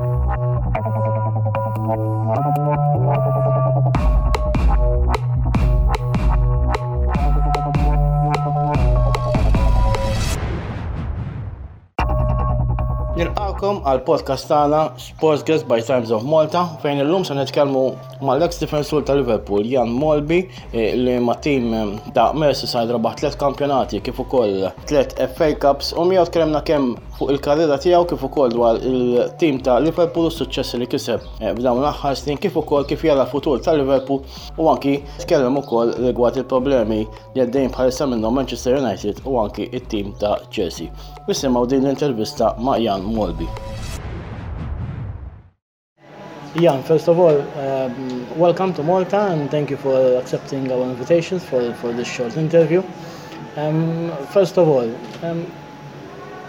Thank you. Nilqakom għal podcast tagħna Sports Guest by Times of Malta fejn illum se nitkellmu mal-ex defensur ta' Liverpool Jan Molby eh, li ma' tim eh, ta' Merseyside rabaħ tliet kampjonati kif ukoll tliet FA Cups u miegħu tkellimna kemm fuq il-karriera tiegħu kif ukoll dwar il-tim ta' Liverpool u s-suċċessi li kiseb eh, f'dawn l-aħħar snin kif ukoll kif jara futur ta' Liverpool u anki tkellem ukoll rigward il-problemi li għaddejn bħalissa minnhom Manchester United u anki it-tim ta' Chelsea. Nisimgħu din l-intervista ma' Jan Molby. Jan, first of all, um, welcome to Malta and thank you for accepting our invitations for, for this short interview. Um, first of all, um,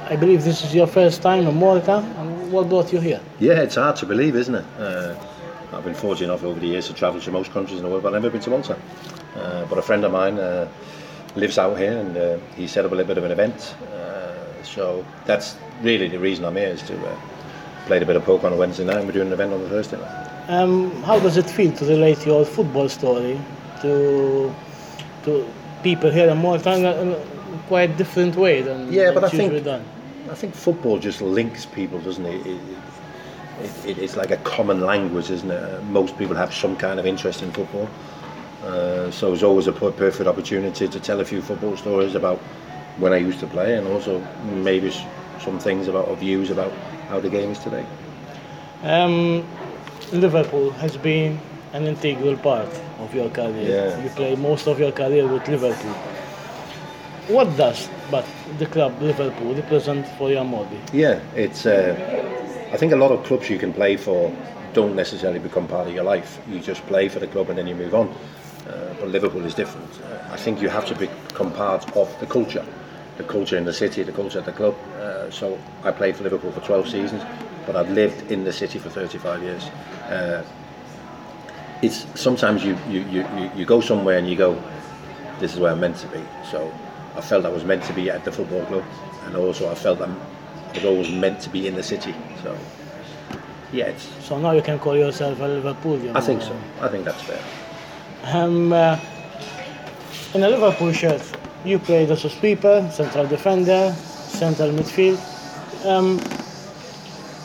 I believe this is your first time in Malta. And what brought you here? Yeah, it's hard to believe, isn't it? Uh, I've been fortunate enough over the years to travel to most countries in the world, but I've never been to Malta. Uh, but a friend of mine uh, lives out here and uh, he set up a little bit of an event. So that's really the reason I'm here is to uh, played a bit of poker on a Wednesday night and we're doing an event on the Thursday night. Um, how does it feel to relate your football story to to people here in Malta in a, a quite different way than Yeah, but I think- done? I think football just links people, doesn't it? it, it, it it's like a common language, isn't it? Most people have some kind of interest in football. Uh, so it's always a perfect opportunity to tell a few football stories about when I used to play and also maybe some things about or views about how the game is today. Um, Liverpool has been an integral part of your career. Yeah. You play most of your career with Liverpool. What does but the club Liverpool represent for your Modi? Yeah, it's. Uh, I think a lot of clubs you can play for don't necessarily become part of your life. You just play for the club and then you move on. Uh, but Liverpool is different. Uh, I think you have to become part of the culture, the culture in the city, the culture at the club. Uh, so I played for Liverpool for 12 seasons, but I've lived in the city for 35 years. Uh, it's sometimes you, you, you, you- go somewhere and you go, this is where I'm meant to be. So I felt I was meant to be at the football club, and also I felt I'm, I was always meant to be in the city. So yeah, it's, So now you can call yourself a Liverpoolian. I think so. I think that's fair. Um, uh, in a Liverpool shirt, you played as a sweeper, central defender, central midfield. Um,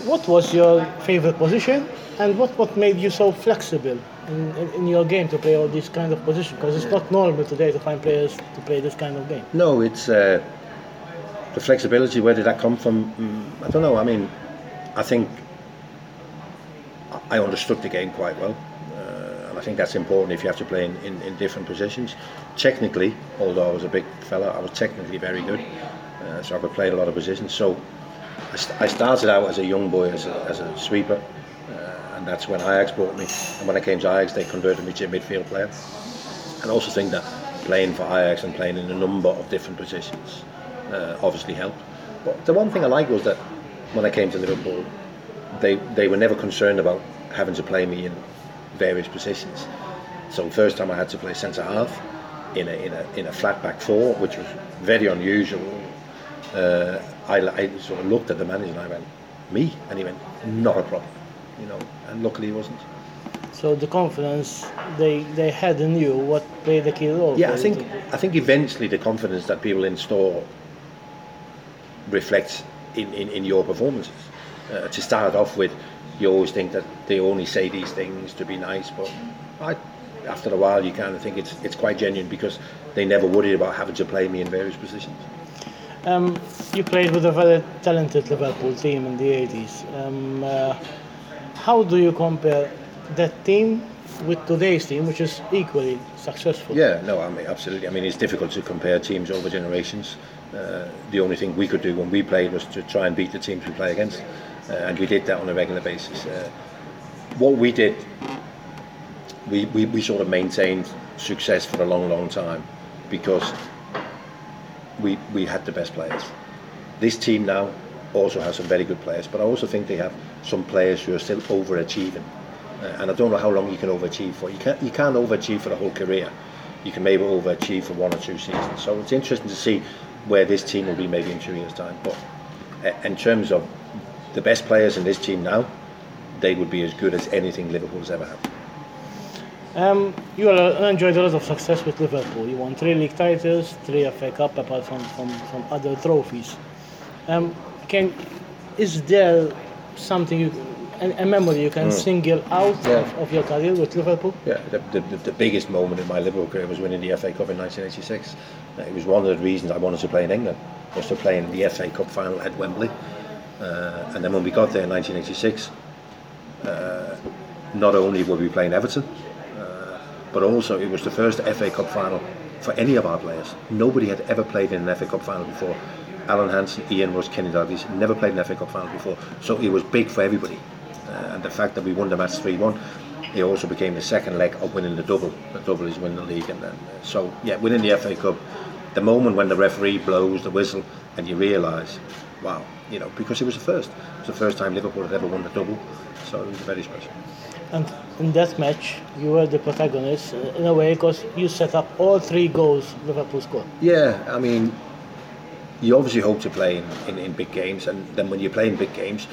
what was your favorite position, and what, what made you so flexible in, in, in your game to play all these kind of positions? Because it's not normal today to find players to play this kind of game. No, it's uh, the flexibility. Where did that come from? Mm, I don't know. I mean, I think I understood the game quite well, think that's important if you have to play in, in, in different positions. Technically, although I was a big fella, I was technically very good, uh, so I could play a lot of positions. So I, st- I started out as a young boy as a, as a sweeper, uh, and that's when Ajax brought me. And when I came to Ajax, they converted me to a midfield player. And I also think that playing for Ajax and playing in a number of different positions uh, obviously helped. But the one thing I liked was that when I came to Liverpool, they, they were never concerned about having to play me in various positions. So first time I had to play centre half in a, in a, in a flat back four, which was very unusual. Uh, I, I sort of looked at the manager and I went, me? And he went, not a problem. You know, and luckily he wasn't. So the confidence they, they had in you, what played a key role? Yeah, I think I think eventually the confidence that people install reflects in, in, in your performances. Uh, to start off with, you always think that they only say these things to be nice, but I, after a while you kind of think it's it's quite genuine because they never worried about having to play me in various positions. Um, you played with a very talented Liverpool team in the 80s. Um, uh, how do you compare that team with today's team, which is equally successful? Yeah, no, I mean absolutely. I mean it's difficult to compare teams over generations. Uh, the only thing we could do when we played was to try and beat the teams we play against, uh, and we did that on a regular basis. Uh, what we did, we, we, we sort of maintained success for a long, long time because we we had the best players. This team now also has some very good players, but I also think they have some players who are still overachieving. Uh, and I don't know how long you can overachieve for. You can't you can't overachieve for the whole career. You can maybe overachieve for one or two seasons. So it's interesting to see where this team will be maybe in two years' time. But uh, in terms of the best players in this team now, they would be as good as anything Liverpool has ever had. Um, you enjoyed a lot of success with Liverpool. You won three league titles, three FA Cup, apart from, from, from other trophies. Um, can is there something you, a, a memory you can single out Yeah. of, of your career with Liverpool? Yeah, the, the, the- the biggest moment in my Liverpool career was winning the FA Cup in 1986. Uh, It was one of the reasons I wanted to play in England, was to play in the FA Cup final at Wembley. Uh, and then when we got there in 1986, uh, not only were we playing Everton, uh, but also it was the first FA Cup final for any of our players. Nobody had ever played in an FA Cup final before. Alan Hansen, Ian Rush, Kenny Dalglish never played an FA Cup final before, so it was big for everybody. Uh, and the fact that we won the match 3-1, it also became the second leg of winning the double. The double is winning the league, and then uh, so yeah, winning the FA Cup. The moment when the referee blows the whistle and you realise, wow, you know, because it was the first. It was the first time Liverpool had ever won the double, so it was very special. And in that match, you were the protagonist uh, in a way because you set up all three goals Liverpool scored. Yeah, I mean, you obviously hope to play in, in, in big games, and then when you play in big games,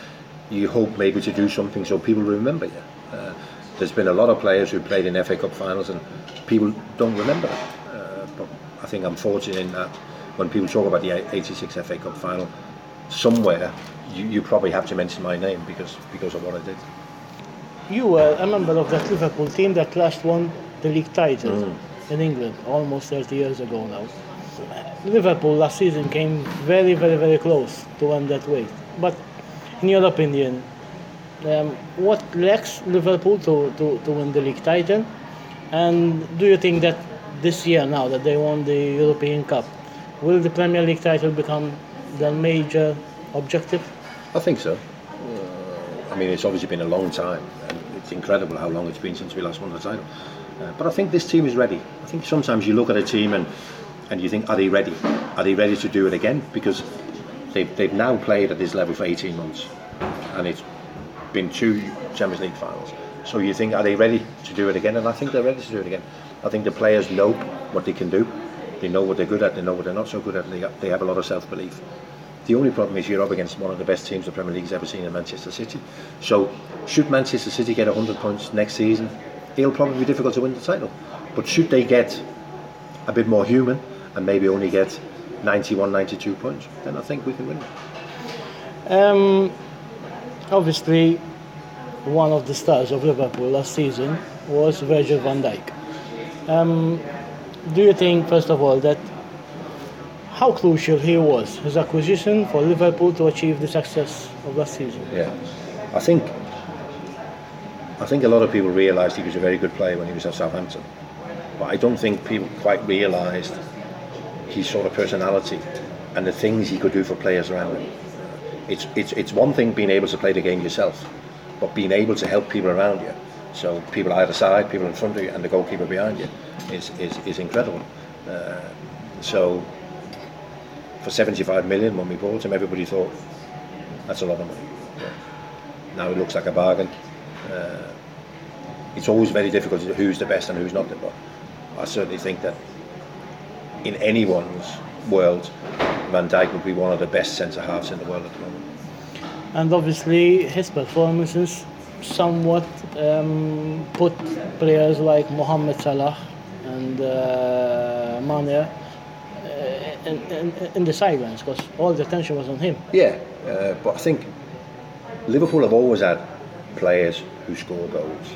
you hope maybe to do something so people remember you. Uh, there's been a lot of players who played in FA Cup finals, and people don't remember them. Uh, but I think I'm fortunate in that when people talk about the 86 FA Cup final, somewhere you, you probably have to mention my name because because of what I did. You were a member of that Liverpool team that last won the league title in England almost 30 years ago now. Liverpool last season came very, very, very close to win that wait. But in your opinion, um, what lacks Liverpool to, to, to win the league title? And do you think that this year, now that they won the European Cup, will the Premier League title become the major objective? I think so. Uh, I mean, it's obviously been a long time, and it's incredible how long it's been since we last won the title. Uh, but I think this team is ready. I think sometimes you look at a team and and you think, are they ready? Are they ready to do it again? Because they've, they've now played at this level for 18 months, and it's been two Champions League finals. So you think, are they ready to do it again? And I think they're ready to do it again. I think the players know what they can do. They know what they're good at. They know what they're not so good at. They, they have a lot of self-belief. The only problem is you're up against one of the best teams the Premier League's ever seen in Manchester City. So, should Manchester City get 100 points next season, it'll probably be difficult to win the title. But should they get a bit more human and maybe only get 91, 92 points, then I think we can win. Um, obviously, one of the stars of Liverpool last season was Virgil van Dijk. Um, do you think, first of all, that how crucial he was, his acquisition for Liverpool to achieve the success of last season? Yeah, I think I think a lot of people realised he was a very good player when he was at Southampton, but I don't think people quite realised his sort of personality and the things he could do for players around him. It's it's it's one thing being able to play the game yourself, but being able to help people around you. So people either side, people in front of you, and the goalkeeper behind you is is, is incredible. Uh, so for 75 million when we bought him, everybody thought that's a lot of money. Now it looks like a bargain. Uh, it's always very difficult to who's the best and who's not the best. I certainly think that in anyone's world, Van Dijk would be one of the best centre halves in the world at the moment. And obviously, his performances somewhat um, put players like Mohamed Salah and uh, Mane uh, in, in, in the sidelines because all the attention was on him. Yeah, uh, but I think Liverpool have always had players who score goals.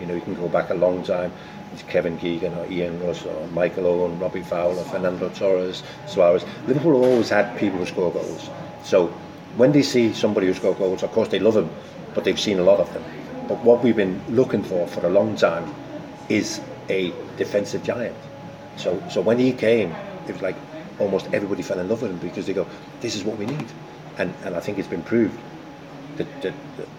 You know, you can go back a long time. It's Kevin Keegan or Ian Rush or Michael Owen, Robbie Fowler, Fernando Torres, Suarez. Liverpool have always had people who score goals. So when they see somebody who scores goals, of course they love him, but they've seen a lot of them. But what we've been looking for for a long time is a defensive giant. So, so when he came, it was like almost everybody fell in love with him because they go, "This is what we need," and and I think it's been proved that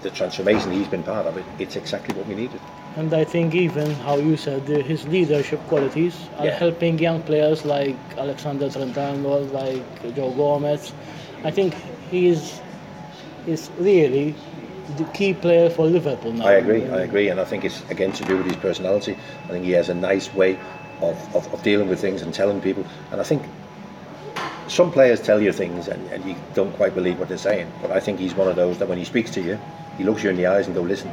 the, transformation he's been part of it. It's exactly what we needed. And I think even how you said his leadership qualities are Yeah. helping young players like Alexander Trent-Arnold, like Joe Gomez. I think he is is really the key player for Liverpool now. I agree. I agree, and I think it's again to do with his personality. I think he has a nice way of, of, of dealing with things and telling people. And I think some players tell you things and, and you don't quite believe what they're saying. But I think he's one of those that when he speaks to you, he looks you in the eyes and go, listen,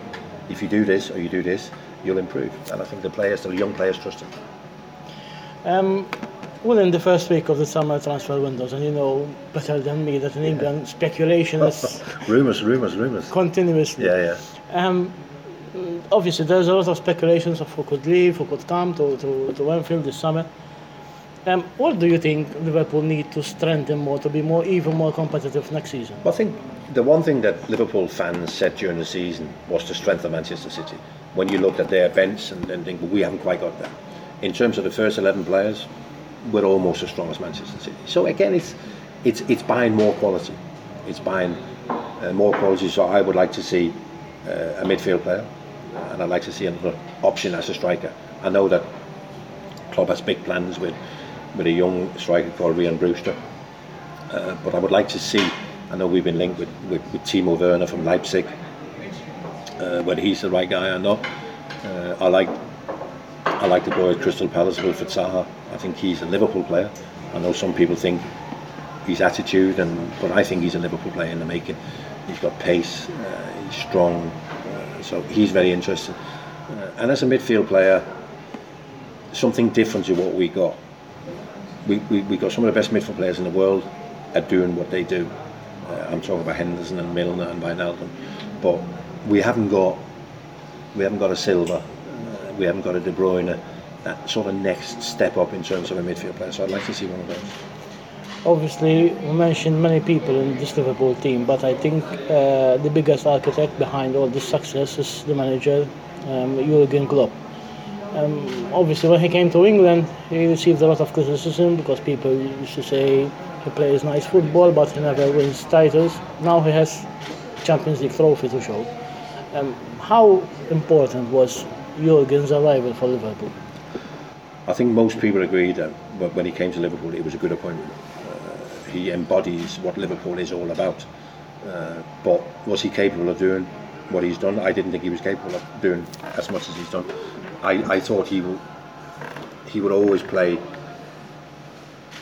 if you do this or you do this, you'll improve. And I think the players, the young players, trust him. Um, well, in the first week of the summer transfer windows, and you know better than me that in England speculation is rumours, rumours, rumours. continuously. Yeah, yeah. Um, obviously, there's a lot of speculations of who could leave, who could come to, to, to Anfield this summer. Um, what do you think Liverpool need to strengthen more to be more even more competitive next season? Well, I think the one thing that Liverpool fans said during the season was to strengthen Manchester City. When you looked at their bench and, and think, well, we haven't quite got that. In terms of the first 11 players, we're almost as strong as Manchester City. So again, it's it's it's buying more quality. It's buying uh, more quality. So I would like to see uh, a midfield player, and I'd like to see another option as a striker. I know that club has big plans with with a young striker called Ryan Brewster, uh, but I would like to see. I know we've been linked with, with, with Timo Werner from Leipzig. Uh, whether he's the right guy or not, uh, I like I like the boy at Crystal Palace, Wilfried Zaha. I think he's a Liverpool player. I know some people think his attitude, and but I think he's a Liverpool player in the making. He's got pace, uh, he's strong, uh, so he's very interesting. Uh, and as a midfield player, something different to what we got. We, we, we got some of the best midfield players in the world at doing what they do. Uh, I'm talking about Henderson and Milner and Wijnaldum, but we haven't got we haven't got a Silva, uh, we haven't got a De Bruyne, that sort of next step up in terms of a midfield player. So I'd like to see one of those. Obviously, we mentioned many people in this Liverpool team, but I think uh, the biggest architect behind all this success is the manager, um, Jurgen Klopp. Um, obviously, when he came to England, he received a lot of criticism because people used to say he plays nice football, but he never wins titles. Now he has Champions League trophy to show. Um, how important was Jurgen's arrival for Liverpool? I think most people agree that when he came to Liverpool, it was a good appointment. Uh, he embodies what Liverpool is all about. Uh, but was he capable of doing what he's done? I didn't think he was capable of doing as much as he's done. I, I thought he would he would always play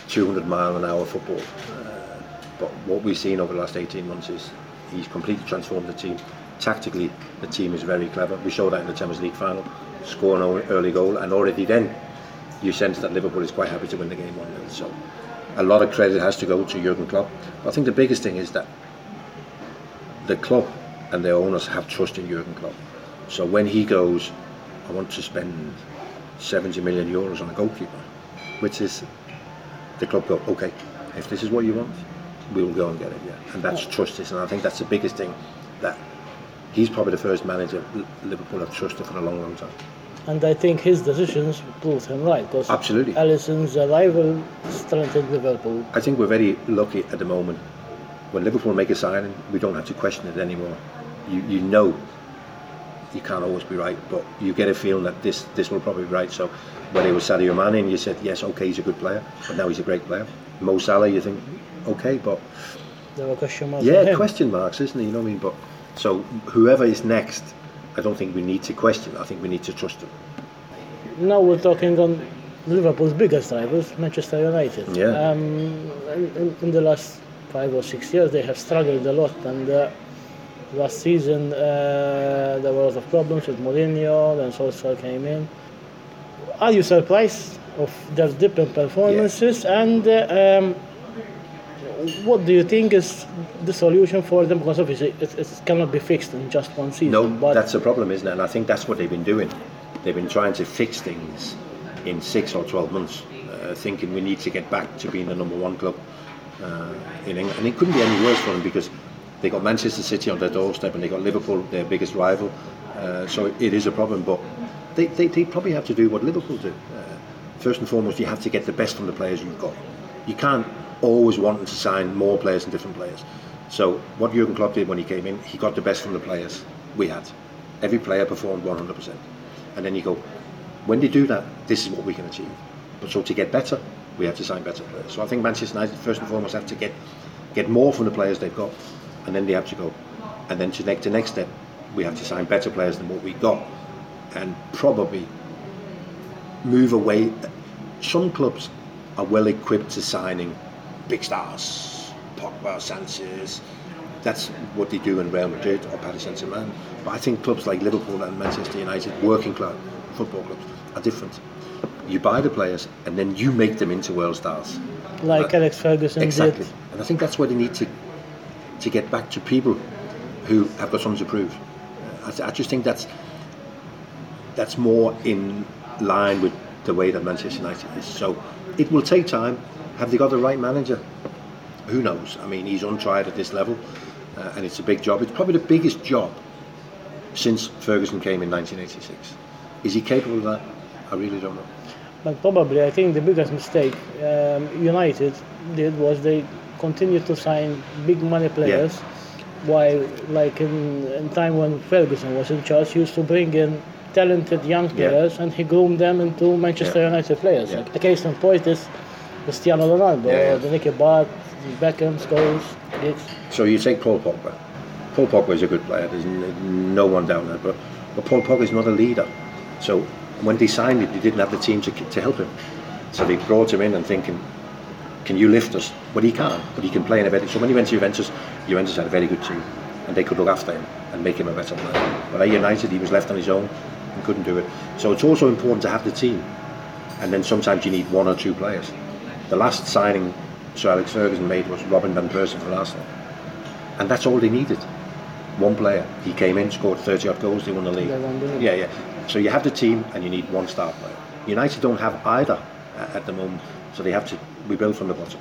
200 mile an hour football. Uh, but what we've seen over the last 18 months is he's completely transformed the team. Tactically, the team is very clever. We showed that in the Champions League final, scoring an early goal, and already then you sense that Liverpool is quite happy to win the game 1 0. So a lot of credit has to go to Jurgen Klopp. But I think the biggest thing is that the club and their owners have trust in Jurgen Klopp. So when he goes, I want to spend 70 million euros on a goalkeeper, which is the club go, okay, if this is what you want, we will go and get it, yeah. And that's trust and I think that's the biggest thing that he's probably the first manager Liverpool have trusted for a long, long time. And I think his decisions proved him right. Because Absolutely. Alisson's arrival strengthened Liverpool. I think we're very lucky at the moment. When Liverpool make a signing, we don't have to question it anymore. You, you know you can't always be right, but you get a feeling that this this will probably be right. So when it was Sadio Mane, and you said yes, okay, he's a good player, but now he's a great player. Mo Salah, you think okay, but there were question marks. Yeah, question marks, isn't it? You know what I mean? But so whoever is next, I don't think we need to question. I think we need to trust them. Now we're talking on Liverpool's biggest rivals, Manchester United. Yeah. Um, in, in, the last five or six years, they have struggled a lot, and uh, last season uh, there were a lot of problems with Mourinho. Then Solskjaer came in. Are you surprised of their different performances? Yeah. And uh, um, what do you think is the solution for them? Because obviously it, it cannot be fixed in just one season. No, but that's the problem, isn't it? And I think that's what they've been doing. They've been trying to fix things in six or twelve months, uh, thinking we need to get back to being the number one club uh, in England. And it couldn't be any worse for them because they got Manchester City on their doorstep and they got Liverpool, their biggest rival. Uh, so it, it is a problem, but they, they, they, probably have to do what Liverpool do. Uh, first and foremost, you have to get the best from the players you've got. You can't always wanting to sign more players and different players. So what Jurgen Klopp did when he came in, he got the best from the players we had. Every player performed 100%. And then you go, when they do that, this is what we can achieve. But so to get better, we have to sign better players. So I think Manchester United first and foremost have to get get more from the players they've got, and then they have to go. And then to the next step, we have to sign better players than what we got, and probably move away. Some clubs are well equipped to signing big stars, Pogba, Sanchez. That's what they do in Real Madrid or Paris Saint Germain. But I think clubs like Liverpool and Manchester United, working club football clubs, are different. You buy the players and then you make them into world stars. Like Uh, Alex Ferguson Exactly. did. And I think that's where they need to to get back to people who have got something to prove. I, I just think that's that's more in line with the way that Manchester United is. So it will take time. Have they got the right manager? Who knows? I mean, he's untried at this level, uh, and it's a big job. It's probably the biggest job since Ferguson came in 1986. Is he capable of that? I really don't know. But probably, I think the biggest mistake um, United did was they continued to sign big money players, while, like in, in time when Ferguson was in charge, he used to bring in talented young Yeah. players and he groomed them into Manchester Yeah. United players. Yeah. Like the case in point is Cristiano Ronaldo, Yeah, yeah. the Nicky Butt, Beckham, Scholes. So you take Paul Pogba. Paul Pogba is a good player. There's no one down there. But, but Paul Pogba is not a leader. So when they signed him, they didn't have the team to, to help him. So they brought him in and thinking, can you lift us? But he can't. But he can play in a better. So when he went to Juventus, Juventus had a very good team, and they could look after him and make him a better player. But at United, he was left on his own and couldn't do it. So it's also important to have the team, and then sometimes you need one or two players. The last signing Sir Alex Ferguson made was Robin van Persie for Arsenal, and that's all they needed. One player. He came in, scored 30 odd goals, they won the league. They won the league. Yeah, yeah. So you have the team, and you need one star player. United don't have either uh, at the moment, so they have to rebuild from the bottom.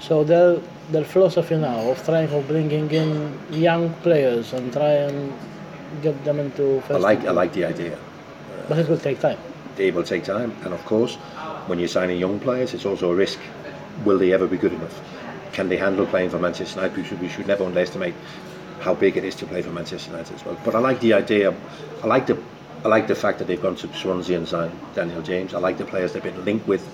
So their their philosophy now of trying of bringing in young players and try and get them into I like, I like the idea. but it will take time. They will take time, and of course, when you're signing young players, it's also a risk. Will they ever be good enough? Can they handle playing for Manchester United? We should, we should never underestimate how big it is to play for Manchester United as well. But I like the idea. I like the, I like the fact that they've gone to Swansea and signed Daniel James. I like the players they've been linked with.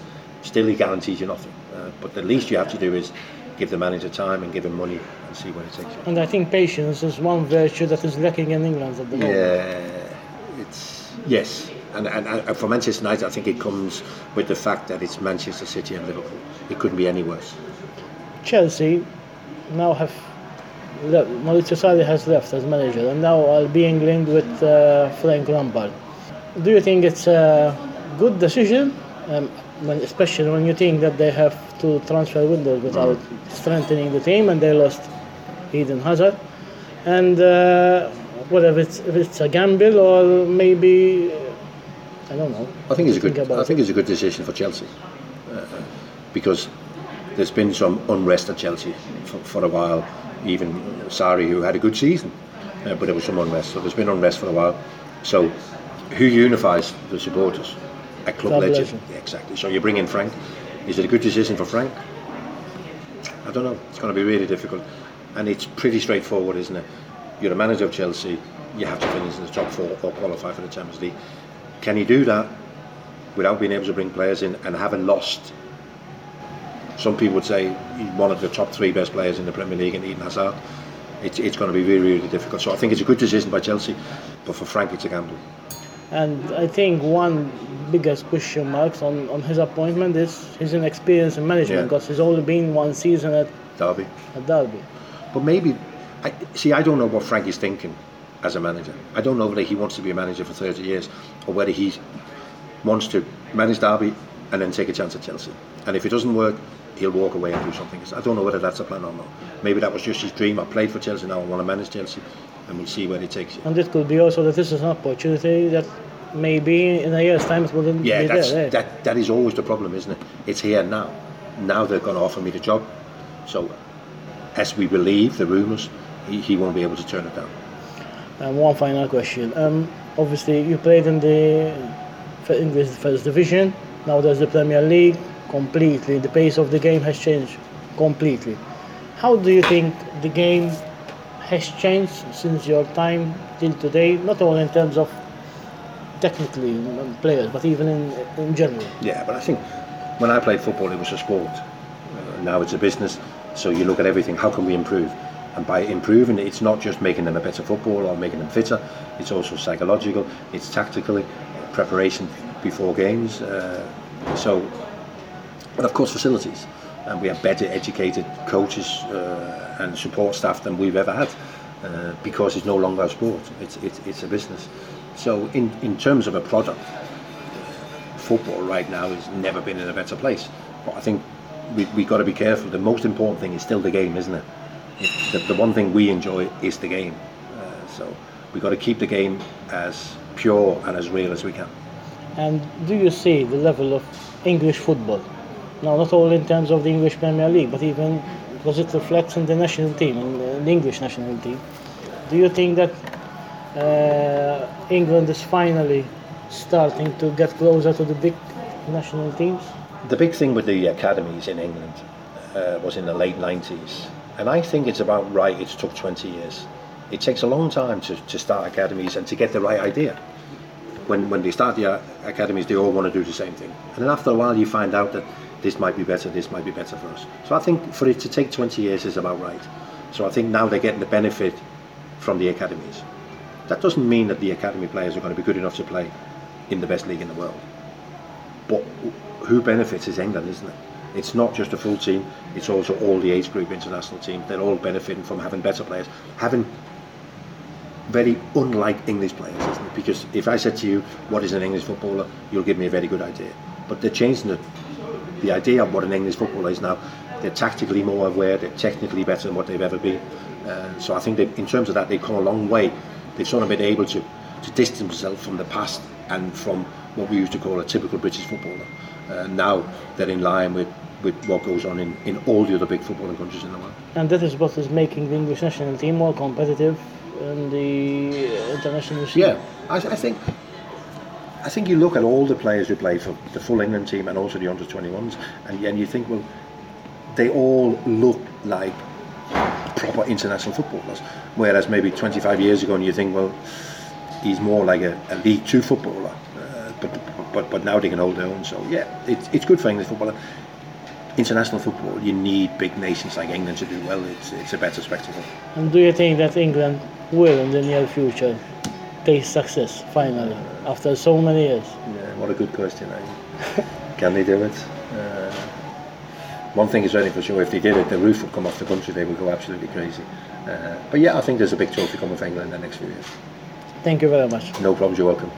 Still, he guarantees you nothing. Uh, but the least you have to do is give the manager time and give him money and see where it takes you. And I think patience is one virtue that is lacking in England at the moment. Yeah, it's yes, and, and, and for Manchester United, I think it comes with the fact that it's Manchester City and Liverpool. It couldn't be any worse. Chelsea now have le- Maurizio Sarri has left as manager and now are being linked with uh, Frank Lampard. Do you think it's a good decision, um, when, especially when you think that they have two transfer windows without strengthening the team and they lost Eden Hazard? And uh, whether it's, if it's a gamble or maybe, I don't know. I think it's a good. I think it's a good decision for Chelsea uh, because there's been some unrest at Chelsea for, for a while. Even Sarri, who had a good season, uh, but there was some unrest. So there's been unrest for a while. So who unifies the supporters? A club Club legend. legend. Yeah, exactly. So you bring in Frank. Is it a good decision for Frank? I don't know. It's going to be really difficult, and it's pretty straightforward, isn't it? You're a manager of Chelsea. You have to finish in the top four or qualify for the Champions League. Can he do that without being able to bring players in and having lost? Some people would say he's one of the top three best players in the Premier League and Eden Hazard. It's, it's going to be really, really difficult. So I think it's a good decision by Chelsea, but for Frank, it's a gamble. And I think one biggest question marks on, on his appointment is his inexperience in management Yeah. because he's only been one season at, Derby. at Derby. But maybe, I, see, I don't know what Frank is thinking as a manager. I don't know whether he wants to be a manager for 30 years or whether he wants to manage Derby and then take a chance at Chelsea. And if it doesn't work, he'll walk away and do something. I don't know whether that's a plan or not. Maybe that was just his dream. I played for Chelsea now, I want to manage Chelsea, and we'll see where it takes you. And it could be also that this is an opportunity that maybe in a year's time it wouldn't Yeah, be that's, there. eh? that, that is always the problem, isn't it? It's here now. Now they're going to offer me the job. So, as we believe the rumours, he, he won't be able to turn it down. And one final question. Um, obviously, you played in the English First Division. Now there's the Premier League. Completely, the pace of the game has changed completely. How do you think the game has changed since your time till today? Not only in terms of technically um, players, but even in in general. Yeah, but I think when I played football, it was a sport. Uh, now it's a business, so you look at everything. How can we improve? And by improving, it, it's not just making them a better footballer or making them fitter. It's also psychological. It's tactically preparation before games. Uh, so, and of course, facilities. and we have better educated coaches uh, and support staff than we've ever had uh, because it's no longer a sport, it's, it's, it's a business. So, in, in terms of a product, football right now has never been in a better place. But I think we, we've got to be careful. The most important thing is still the game, isn't it? It the, the one thing we enjoy is the game. Uh, so we've got to keep the game as pure and as real as we can. And do you see the level of English football? Now, not only in terms of the English Premier League, but even because it reflects in the national team, in the English national team. Do you think that uh, England is finally starting to get closer to the big national teams? The big thing with the academies in England uh, was in the late 90s, and I think it's about right. It took 20 years. It takes a long time to, to start academies and to get the right idea. When, when they start the uh, academies, they all want to do the same thing. And then after a while, you find out that this might be better, this might be better for us. So I think for it to take 20 years is about right. So I think now they're getting the benefit from the academies. That doesn't mean that the academy players are going to be good enough to play in the best league in the world. But who benefits is England, isn't it? It's not just a full team, it's also all the age group international teams. They're all benefiting from having better players, having very unlike English players, isn't it? Because if I said to you, what is an English footballer, you'll give me a very good idea. But they're changing the, the idea of what an English footballer is now. They're tactically more aware, they're technically better than what they've ever been. Uh, so I think that in terms of that, they've come a long way. They've sort of been able to, to distance themselves from the past and from what we used to call a typical British footballer. Uh, now they're in line with, with what goes on in, in all the other big footballing countries in the world. And that is what is making the English national team more competitive in the international scene. Yeah, I, I think I think you look at all the players who play for the full England team and also the under 21s, and, and you think, well, they all look like proper international footballers. Whereas maybe 25 years ago, and you think, well, he's more like a, a League Two footballer. Uh, but, but but now they can hold their own. So yeah, it's, it's good for English football. International football, you need big nations like England to do well. It's it's a better spectacle. And do you think that England will, in the near future, taste success finally after so many years? Yeah, what a good question. Eh? can they do it? Uh, one thing is certainly for sure, if they did it, the roof would come off the country. They would go absolutely crazy. Uh, but yeah, I think there's a big trophy coming for England in the next few years. Thank you very much. No problems, you're welcome.